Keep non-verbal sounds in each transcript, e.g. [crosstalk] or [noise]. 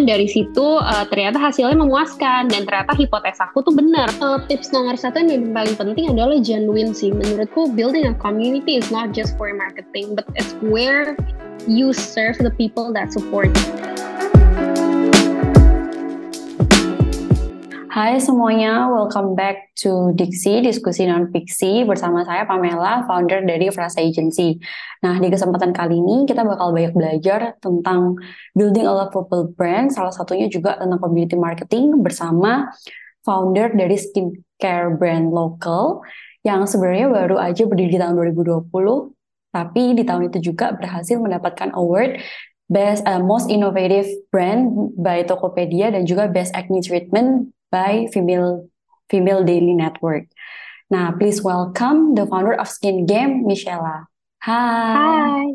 dan dari situ uh, ternyata hasilnya memuaskan dan ternyata hipotesa aku tuh benar. Uh, tips nomor satu yang paling penting adalah genuine sih. Menurutku building a community is not just for marketing, but it's where you serve the people that support you. Hai semuanya, welcome back to Diksi, diskusi non-fiksi bersama saya Pamela, founder dari Frasa Agency. Nah, di kesempatan kali ini kita bakal banyak belajar tentang building a lovable brand, salah satunya juga tentang community marketing bersama founder dari skincare brand lokal yang sebenarnya baru aja berdiri di tahun 2020, tapi di tahun itu juga berhasil mendapatkan award Best uh, Most Innovative Brand by Tokopedia dan juga Best Acne Treatment by Female Female Daily Network. Nah, please welcome the founder of Skin Game, Michela. Hai. Hai.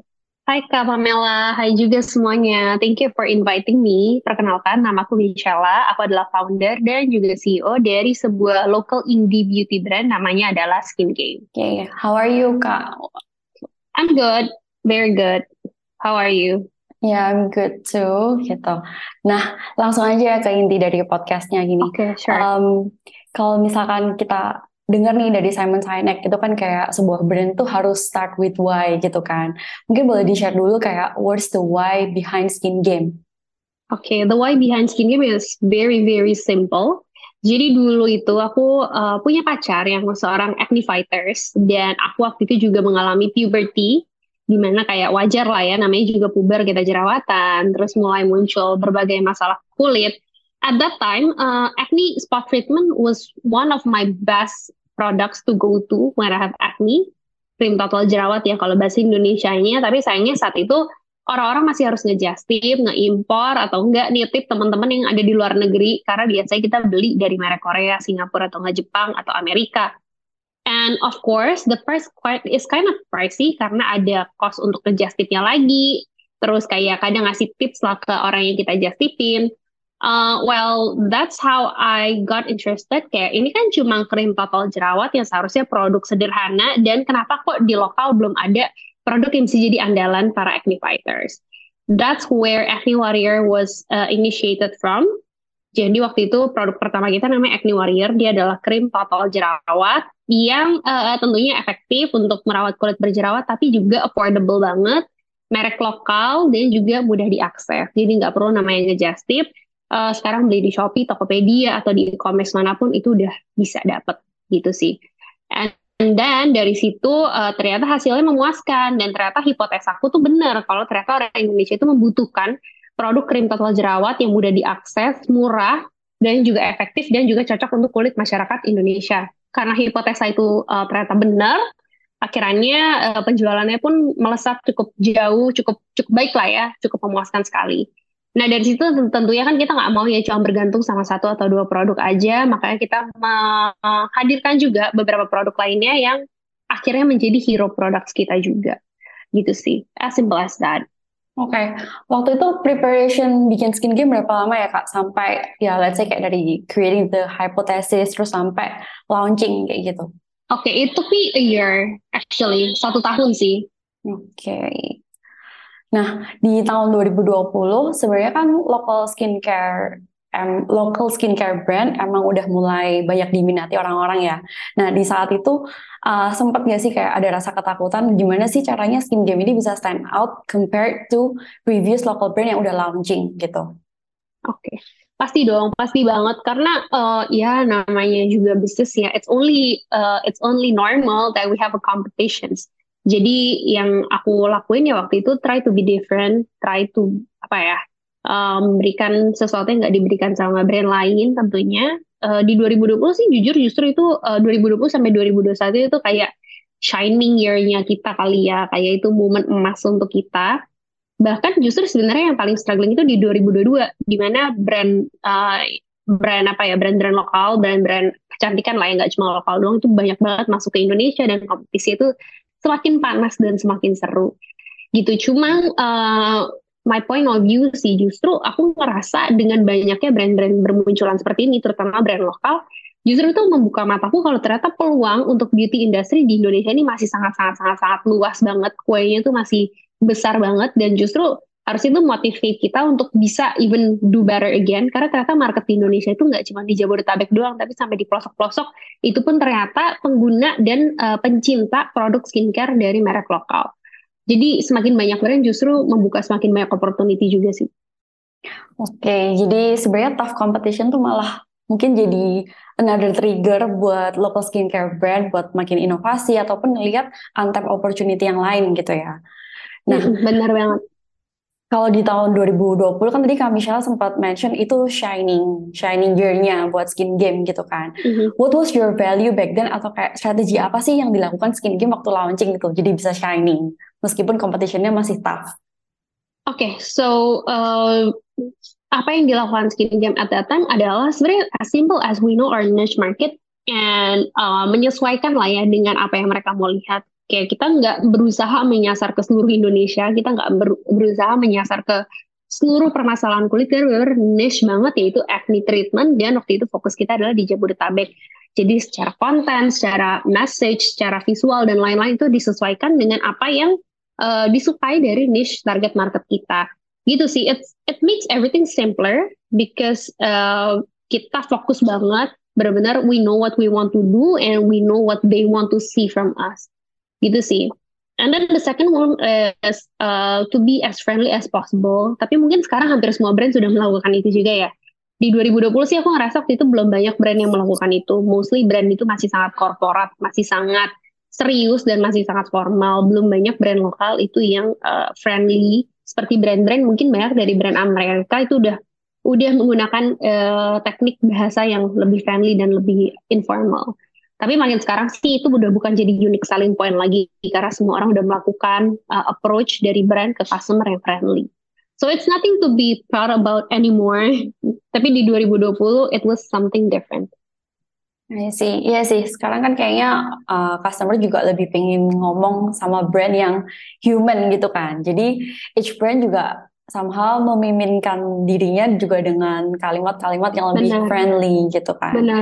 Hai Kak Pamela, hai juga semuanya. Thank you for inviting me. Perkenalkan, nama aku Michela. Aku adalah founder dan juga CEO dari sebuah local indie beauty brand namanya adalah Skin Game. Okay, how are you Kak? I'm good, very good. How are you? Ya, yeah, I'm good too, gitu. Nah, langsung aja ke inti dari podcastnya gini. Oke, okay, sure. Um, kalau misalkan kita dengar nih dari Simon Sinek, itu kan kayak sebuah brand tuh harus start with why gitu kan. Mungkin boleh di-share dulu kayak what's the why behind Skin Game? Oke, okay, the why behind Skin Game is very very simple. Jadi dulu itu aku uh, punya pacar yang seorang acne fighters dan aku waktu itu juga mengalami puberty di mana kayak wajar lah ya namanya juga puber kita jerawatan terus mulai muncul berbagai masalah kulit. At that time uh, acne spot treatment was one of my best products to go to when I have acne. Krim total jerawat ya kalau bahasa Indonesia-nya. Tapi sayangnya saat itu orang-orang masih harus ngejustip, ngeimpor atau enggak nitip teman-teman yang ada di luar negeri. Karena biasanya kita beli dari merek Korea, Singapura atau enggak Jepang atau Amerika. And of course, the price quite is kind of pricey karena ada cost untuk ngejustipnya lagi. Terus kayak kadang ngasih tips lah ke orang yang kita justipin. Uh, well, that's how I got interested. Kayak ini kan cuma krim total jerawat yang seharusnya produk sederhana dan kenapa kok di lokal belum ada produk yang bisa jadi andalan para acne fighters. That's where Acne Warrior was uh, initiated from. Jadi waktu itu produk pertama kita namanya Acne Warrior. Dia adalah krim total jerawat yang uh, tentunya efektif untuk merawat kulit berjerawat, tapi juga affordable banget, merek lokal dan juga mudah diakses. Jadi nggak perlu namanya ngejustip. Uh, sekarang beli di Shopee, Tokopedia atau di e-commerce mana pun itu udah bisa dapet gitu sih. And dan dari situ uh, ternyata hasilnya memuaskan dan ternyata hipotesaku tuh benar kalau ternyata orang Indonesia itu membutuhkan produk krim total jerawat yang mudah diakses, murah, dan juga efektif dan juga cocok untuk kulit masyarakat Indonesia. Karena hipotesa itu uh, ternyata benar, akhirnya uh, penjualannya pun melesat cukup jauh, cukup cukup baik lah ya, cukup memuaskan sekali. Nah dari situ tentunya kan kita nggak mau ya cuma bergantung sama satu atau dua produk aja, makanya kita menghadirkan juga beberapa produk lainnya yang akhirnya menjadi hero products kita juga. Gitu sih, as simple as that. Oke, okay. waktu itu preparation bikin skin game berapa lama ya kak? Sampai ya let's say kayak dari creating the hypothesis terus sampai launching kayak gitu. Oke, okay, itu a year actually, satu tahun sih. Oke. Okay. Nah, di tahun 2020 sebenarnya kan local skincare um, local skincare brand emang udah mulai banyak diminati orang-orang ya. Nah di saat itu uh, sempat nggak sih kayak ada rasa ketakutan gimana sih caranya skin game ini bisa stand out compared to previous local brand yang udah launching gitu? Oke, okay. pasti dong, pasti banget karena uh, ya namanya juga bisnis ya. It's only uh, it's only normal that we have a competitions. Jadi yang aku lakuin ya waktu itu try to be different, try to apa ya um, memberikan sesuatu yang nggak diberikan sama brand lain tentunya. Uh, di 2020 sih jujur justru itu uh, 2020 sampai 2021 itu kayak shining year-nya kita kali ya, kayak itu momen emas untuk kita. Bahkan justru sebenarnya yang paling struggling itu di 2022, di mana brand uh, brand apa ya, brand-brand lokal, brand-brand kecantikan lah yang nggak cuma lokal doang itu banyak banget masuk ke Indonesia dan kompetisi itu semakin panas dan semakin seru gitu. Cuma uh, my point of view sih justru aku ngerasa dengan banyaknya brand-brand bermunculan seperti ini, terutama brand lokal, justru itu membuka mataku kalau ternyata peluang untuk beauty industry di Indonesia ini masih sangat-sangat sangat-sangat luas banget, kuenya itu masih besar banget dan justru harusnya itu motivate kita untuk bisa even do better again karena ternyata market di Indonesia itu nggak cuma di Jabodetabek doang tapi sampai di pelosok-pelosok itu pun ternyata pengguna dan uh, pencinta produk skincare dari merek lokal. Jadi semakin banyak brand justru membuka semakin banyak opportunity juga sih. Oke, jadi sebenarnya tough competition tuh malah mungkin jadi another trigger buat local skincare brand buat makin inovasi ataupun ngelihat untapped opportunity yang lain gitu ya. Nah, benar banget. Kalau di tahun 2020 kan tadi Kak Michelle sempat mention itu shining, shining year-nya buat skin game gitu kan. Mm-hmm. What was your value back then atau kayak strategi apa sih yang dilakukan skin game waktu launching gitu jadi bisa shining meskipun competition-nya masih tough? Oke, okay, so uh, apa yang dilakukan skin game at that time adalah sebenarnya as simple as we know our niche market and uh, menyesuaikan lah ya dengan apa yang mereka mau lihat kayak kita nggak berusaha menyasar ke seluruh Indonesia, kita nggak ber, berusaha menyasar ke seluruh permasalahan kulit karena benar niche banget yaitu acne treatment dan waktu itu fokus kita adalah di Jabodetabek. Jadi secara konten, secara message, secara visual dan lain-lain itu disesuaikan dengan apa yang uh, disukai dari niche target market kita. Gitu sih, it it makes everything simpler because uh, kita fokus banget, benar-benar we know what we want to do and we know what they want to see from us. Gitu sih. And then the second one is uh, to be as friendly as possible. Tapi mungkin sekarang hampir semua brand sudah melakukan itu juga ya. Di 2020 sih aku ngerasa waktu itu belum banyak brand yang melakukan itu. Mostly brand itu masih sangat korporat masih sangat serius dan masih sangat formal belum banyak brand lokal itu yang uh, friendly seperti brand-brand mungkin banyak dari brand Amerika itu udah udah menggunakan uh, teknik bahasa yang lebih friendly dan lebih informal tapi makin sekarang sih itu udah bukan jadi unique selling point lagi karena semua orang udah melakukan uh, approach dari brand ke customer yang friendly. So it's nothing to be proud about anymore. [laughs] Tapi di 2020 it was something different. Iya sih, iya sih. Sekarang kan kayaknya uh, customer juga lebih pengen ngomong sama brand yang human gitu kan. Jadi each brand juga somehow memiminkan dirinya juga dengan kalimat-kalimat yang lebih Benar. friendly gitu kan. Benar.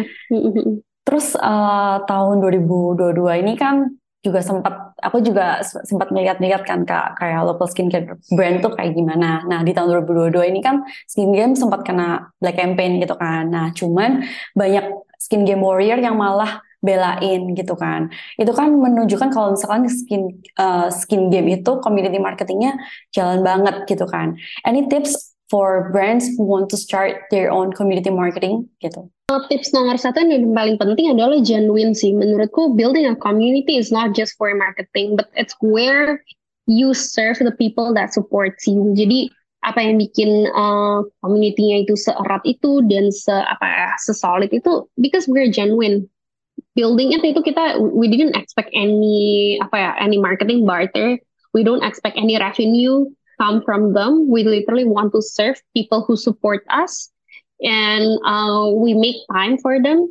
Terus uh, tahun 2022 ini kan juga sempat aku juga sempat melihat-lihat kan kak kayak local skincare brand tuh kayak gimana. Nah di tahun 2022 ini kan skin game sempat kena black campaign gitu kan. Nah cuman banyak skin game warrior yang malah belain gitu kan. Itu kan menunjukkan kalau misalkan skin uh, skin game itu community marketingnya jalan banget gitu kan. Any tips for brands who want to start their own community marketing gitu? tips nomor satu yang paling penting adalah genuine sih. Menurutku building a community is not just for marketing, but it's where you serve the people that supports you. Jadi apa yang bikin uh, community-nya itu seerat itu dan se apa sesolid itu because we're genuine. Building it itu kita we didn't expect any apa ya any marketing barter. We don't expect any revenue come from them. We literally want to serve people who support us and uh, we make time for them.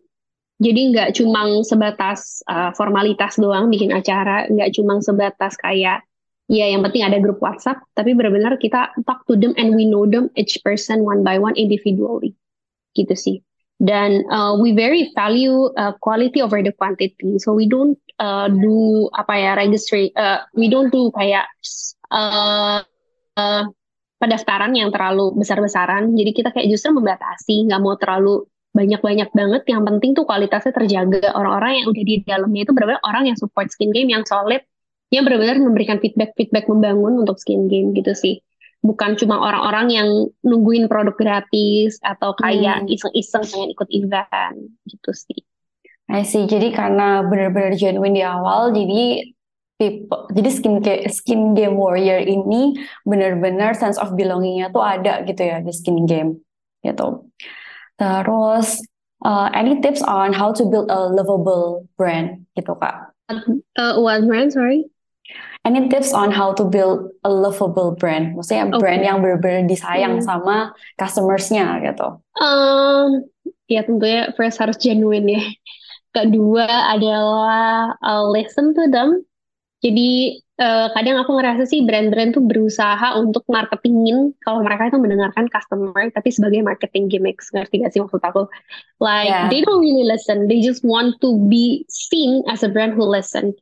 Jadi nggak cuma sebatas uh, formalitas doang bikin acara, nggak cuma sebatas kayak ya yang penting ada grup WhatsApp, tapi benar-benar kita talk to them and we know them each person one by one individually, gitu sih. Dan uh, we very value uh, quality over the quantity, so we don't uh, do apa ya registry, uh, we don't do kayak uh, uh, pendaftaran yang terlalu besar-besaran. Jadi kita kayak justru membatasi, nggak mau terlalu banyak-banyak banget. Yang penting tuh kualitasnya terjaga. Orang-orang yang udah di dalamnya itu benar-benar orang yang support skin game yang solid, yang benar-benar memberikan feedback-feedback membangun untuk skin game gitu sih. Bukan cuma orang-orang yang nungguin produk gratis atau kayak hmm. iseng-iseng pengen ikut event gitu sih. I see. Jadi karena benar-benar genuine di awal, jadi people. Jadi skin skin game warrior ini benar-benar sense of belongingnya tuh ada gitu ya di skin game gitu. Terus uh, any tips on how to build a lovable brand gitu kak? Uh, what brand? Sorry. Any tips on how to build a lovable brand? Maksudnya okay. brand yang benar-benar disayang hmm. sama customersnya gitu. Um, ya tentunya first harus genuine ya. Kedua adalah uh, listen to them jadi uh, kadang aku ngerasa sih brand-brand tuh berusaha untuk marketingin kalau mereka itu mendengarkan customer tapi sebagai marketing gimmicks ngerti gak sih maksud aku? Like yeah. they don't really listen, they just want to be seen as a brand who listen.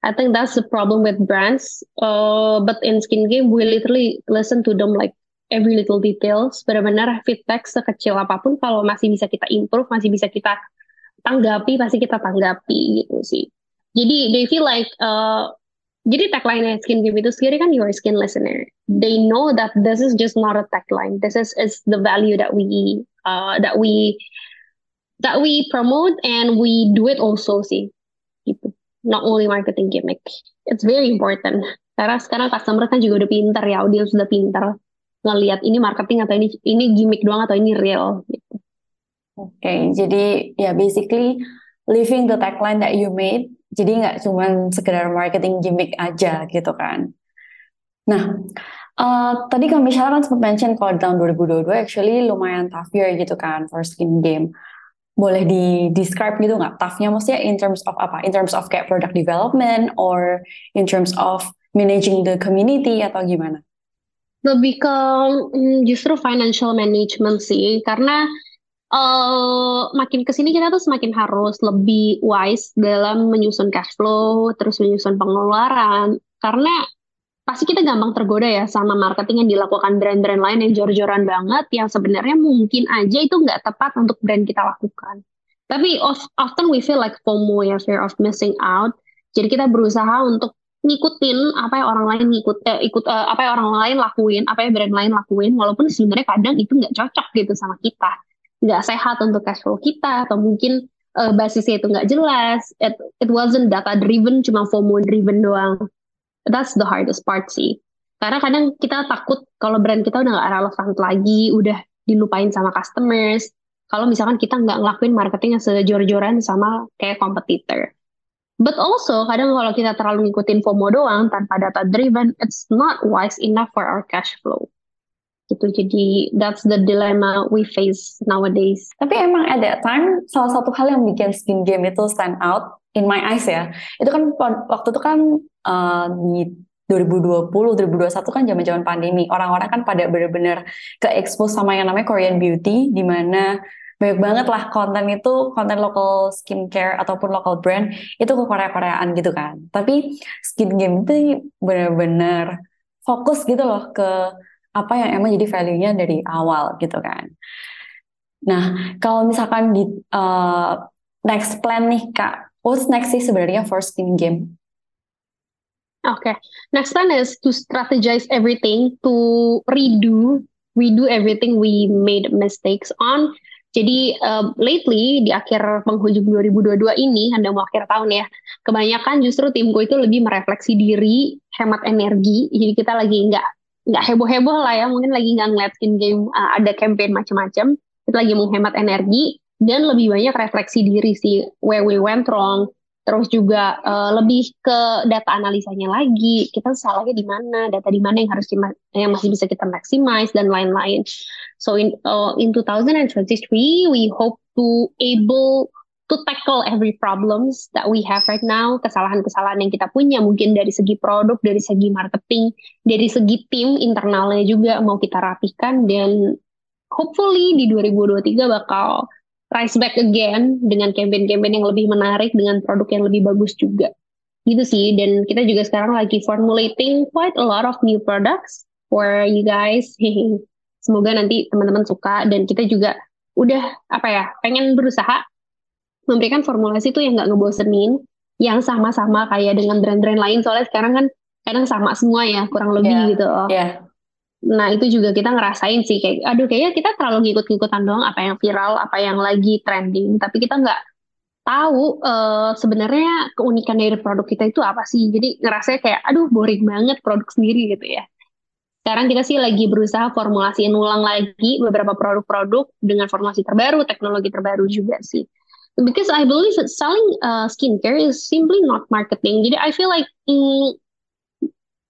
I think that's the problem with brands. Uh, but in skin game, we literally listen to them like every little details. Benar-benar feedback sekecil apa pun, kalau masih bisa kita improve, masih bisa kita tanggapi, pasti kita tanggapi gitu sih. Jadi they feel like, uh, jadi tagline skin game itu sendiri kan your skin listener. They know that this is just not a tagline. This is is the value that we uh, that we that we promote and we do it also sih. Gitu not only marketing gimmick. It's very important. Karena sekarang customer kan juga udah pinter ya, audiens sudah pinter ngelihat ini marketing atau ini ini gimmick doang atau ini real. Gitu. Oke, okay, jadi ya yeah, basically living the tagline that you made. Jadi nggak cuma sekedar marketing gimmick aja gitu kan. Nah, uh, tadi kami Michelle kan sempat mention kalau di tahun 2022 actually lumayan tough year gitu kan for skin game. Boleh di describe gitu nggak? Toughnya maksudnya in terms of apa? In terms of kayak product development or in terms of managing the community atau gimana? Lebih ke mm, justru financial management sih. Karena uh, makin ke sini kita tuh semakin harus lebih wise dalam menyusun cash flow terus menyusun pengeluaran karena pasti kita gampang tergoda ya sama marketing yang dilakukan brand-brand lain yang jor-joran banget yang sebenarnya mungkin aja itu nggak tepat untuk brand kita lakukan. Tapi often we feel like FOMO ya, fear of missing out. Jadi kita berusaha untuk ngikutin apa yang orang lain ngikut eh, ikut eh, apa yang orang lain lakuin, apa yang brand lain lakuin, walaupun sebenarnya kadang itu nggak cocok gitu sama kita, nggak sehat untuk cash flow kita atau mungkin uh, basisnya itu nggak jelas. It, it wasn't data driven, cuma FOMO driven doang that's the hardest part sih. Karena kadang kita takut kalau brand kita udah gak relevan lagi, udah dilupain sama customers. Kalau misalkan kita nggak ngelakuin marketing yang sejor-joran sama kayak kompetitor. But also kadang kalau kita terlalu ngikutin FOMO doang tanpa data driven, it's not wise enough for our cash flow. Gitu. Jadi that's the dilemma we face nowadays. Tapi emang at that time salah satu hal yang bikin skin game itu stand out in my eyes ya. Itu kan waktu itu kan uh, di 2020, 2021 kan zaman-zaman pandemi. Orang-orang kan pada benar-benar ke expose sama yang namanya Korean beauty di mana banyak banget lah konten itu konten local skincare ataupun local brand itu ke Korea-Koreaan gitu kan. Tapi skin game itu benar-benar fokus gitu loh ke apa yang emang jadi value-nya dari awal gitu kan. Nah, kalau misalkan di uh, next plan nih Kak, what's next sih sebenarnya for skin game? Oke, okay. next plan is to strategize everything, to redo, redo everything we made mistakes on. Jadi uh, lately di akhir penghujung 2022 ini, anda mau akhir tahun ya, kebanyakan justru timku itu lebih merefleksi diri, hemat energi. Jadi kita lagi nggak nggak heboh-heboh lah ya, mungkin lagi nggak ngeliat skin game uh, ada campaign macam-macam. Kita lagi menghemat energi, dan lebih banyak refleksi diri sih where we went wrong terus juga uh, lebih ke data analisanya lagi kita salahnya di mana data di mana yang harus yang masih bisa kita maximize dan lain-lain so in uh, in 2023 we hope to able to tackle every problems that we have right now kesalahan-kesalahan yang kita punya mungkin dari segi produk dari segi marketing dari segi tim internalnya juga mau kita rapikan dan hopefully di 2023 bakal rise back again dengan campaign-campaign yang lebih menarik dengan produk yang lebih bagus juga. Gitu sih dan kita juga sekarang lagi formulating quite a lot of new products for you guys. [laughs] Semoga nanti teman-teman suka dan kita juga udah apa ya pengen berusaha memberikan formulasi itu yang nggak ngebosenin yang sama-sama kayak dengan brand-brand lain soalnya sekarang kan kadang sama semua ya kurang lebih yeah. gitu yeah. Nah itu juga kita ngerasain sih kayak, aduh kayaknya kita terlalu ngikut-ngikutan doang apa yang viral, apa yang lagi trending, tapi kita nggak tahu uh, sebenarnya keunikan dari produk kita itu apa sih. Jadi ngerasa kayak, aduh boring banget produk sendiri gitu ya. Sekarang kita sih lagi berusaha formulasiin ulang lagi beberapa produk-produk dengan formulasi terbaru, teknologi terbaru juga sih. Because I believe that selling uh, skincare is simply not marketing. Jadi I feel like mm,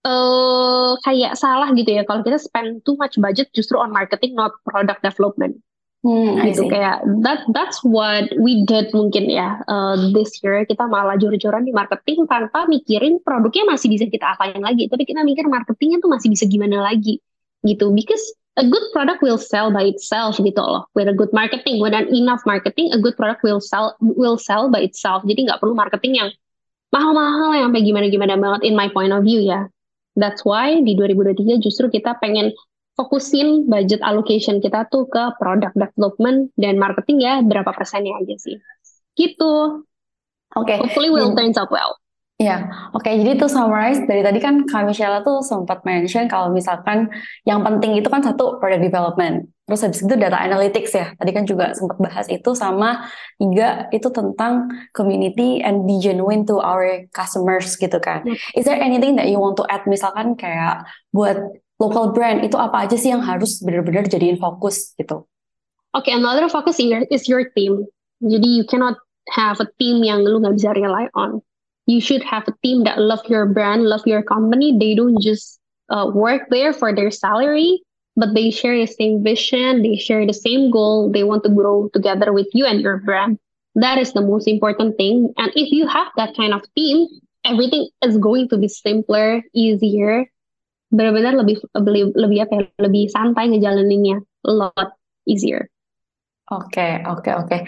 uh, kayak salah gitu ya. Kalau kita spend too much budget justru on marketing not product development. Hmm, gitu kayak that that's what we did mungkin ya. Uh, this year kita malah jor-joran di marketing tanpa mikirin produknya masih bisa kita apain lagi. Tapi kita mikir marketingnya tuh masih bisa gimana lagi gitu. Because a good product will sell by itself gitu loh with a good marketing with an enough marketing a good product will sell will sell by itself jadi nggak perlu marketing yang mahal-mahal yang sampai gimana-gimana banget in my point of view ya. That's why di 2023 justru kita pengen fokusin budget allocation kita tuh ke product development dan marketing ya berapa persennya aja sih. Gitu. Oke. Okay. Hopefully will turn out well. Ya, oke. Okay, jadi itu summarize dari tadi kan Kak Michelle tuh sempat mention kalau misalkan yang penting itu kan satu product development, terus habis itu data analytics ya. Tadi kan juga sempat bahas itu sama tiga itu tentang community and be genuine to our customers gitu kan. Yeah. Is there anything that you want to add misalkan kayak buat local brand itu apa aja sih yang harus benar-benar jadiin fokus gitu? Oke, okay, another focus here is your team. Jadi you cannot have a team yang lu nggak bisa rely on you should have a team that love your brand, love your company. They don't just uh, work there for their salary, but they share the same vision, they share the same goal. They want to grow together with you and your brand. That is the most important thing. And if you have that kind of team, everything is going to be simpler, easier. Benar-benar lebih lebih lebih apa ya, lebih santai ngejalaninnya, a lot easier. Oke, okay, oke, okay, oke. Okay.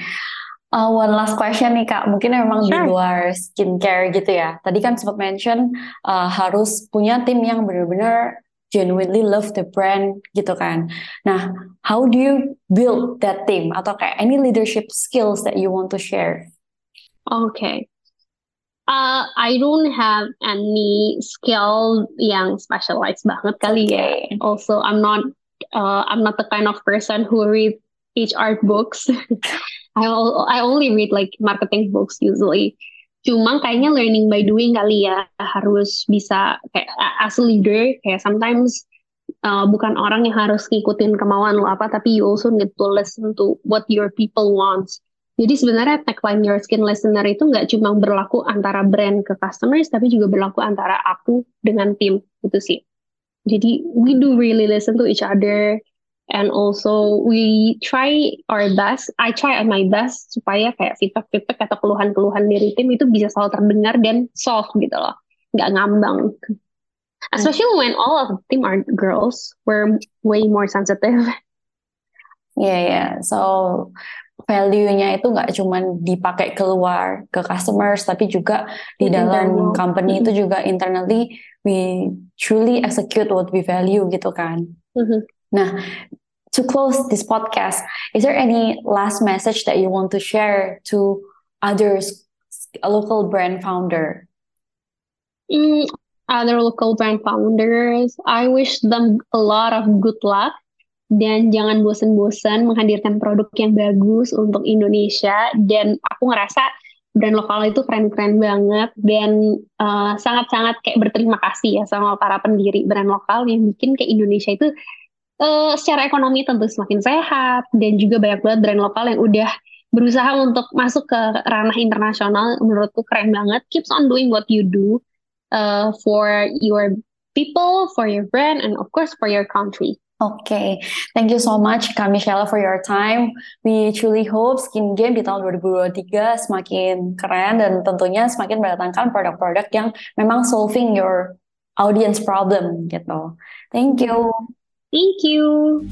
Uh, one last question nih kak, mungkin memang sure. di luar skincare gitu ya. Tadi kan sempat mention uh, harus punya tim yang benar-benar genuinely love the brand gitu kan. Nah, how do you build that team atau kayak any leadership skills that you want to share? Okay. Uh, I don't have any skill yang specialized banget kali okay. ya. Also, I'm not uh, I'm not the kind of person who read HR books. [laughs] I I only read like marketing books usually. Cuma kayaknya learning by doing kali ya harus bisa kayak as a leader kayak sometimes uh, bukan orang yang harus ngikutin kemauan lo apa tapi you also need to listen to what your people wants. Jadi sebenarnya tagline your skin listener itu nggak cuma berlaku antara brand ke customers tapi juga berlaku antara aku dengan tim itu sih. Jadi we do really listen to each other and also we try our best I try my best supaya kayak feedback-feedback atau keluhan-keluhan dari tim itu bisa selalu terdengar dan solve gitu loh. Nggak ngambang. Especially when all of the team are girls we're way more sensitive. [laughs] Yeah yeah so value-nya itu nggak cuma dipakai keluar ke customers tapi juga di dalam company mm-hmm. itu juga internally we truly execute what we value gitu kan. Mm-hmm. Nah, to close this podcast, is there any last message that you want to share to others, a local brand founder? Mm, other local brand founders, I wish them a lot of good luck. Dan jangan bosan-bosan menghadirkan produk yang bagus untuk Indonesia. Dan aku ngerasa brand lokal itu keren-keren banget. Dan uh, sangat-sangat kayak berterima kasih ya sama para pendiri brand lokal yang bikin kayak Indonesia itu uh, secara ekonomi tentu semakin sehat dan juga banyak banget brand lokal yang udah berusaha untuk masuk ke ranah internasional menurutku keren banget keeps on doing what you do uh, for your people for your brand and of course for your country Oke, okay. thank you so much Kak Michelle for your time. We truly hope Skin Game di tahun 2023 semakin keren dan tentunya semakin mendatangkan produk-produk yang memang solving your audience problem gitu. Thank you. Thank you.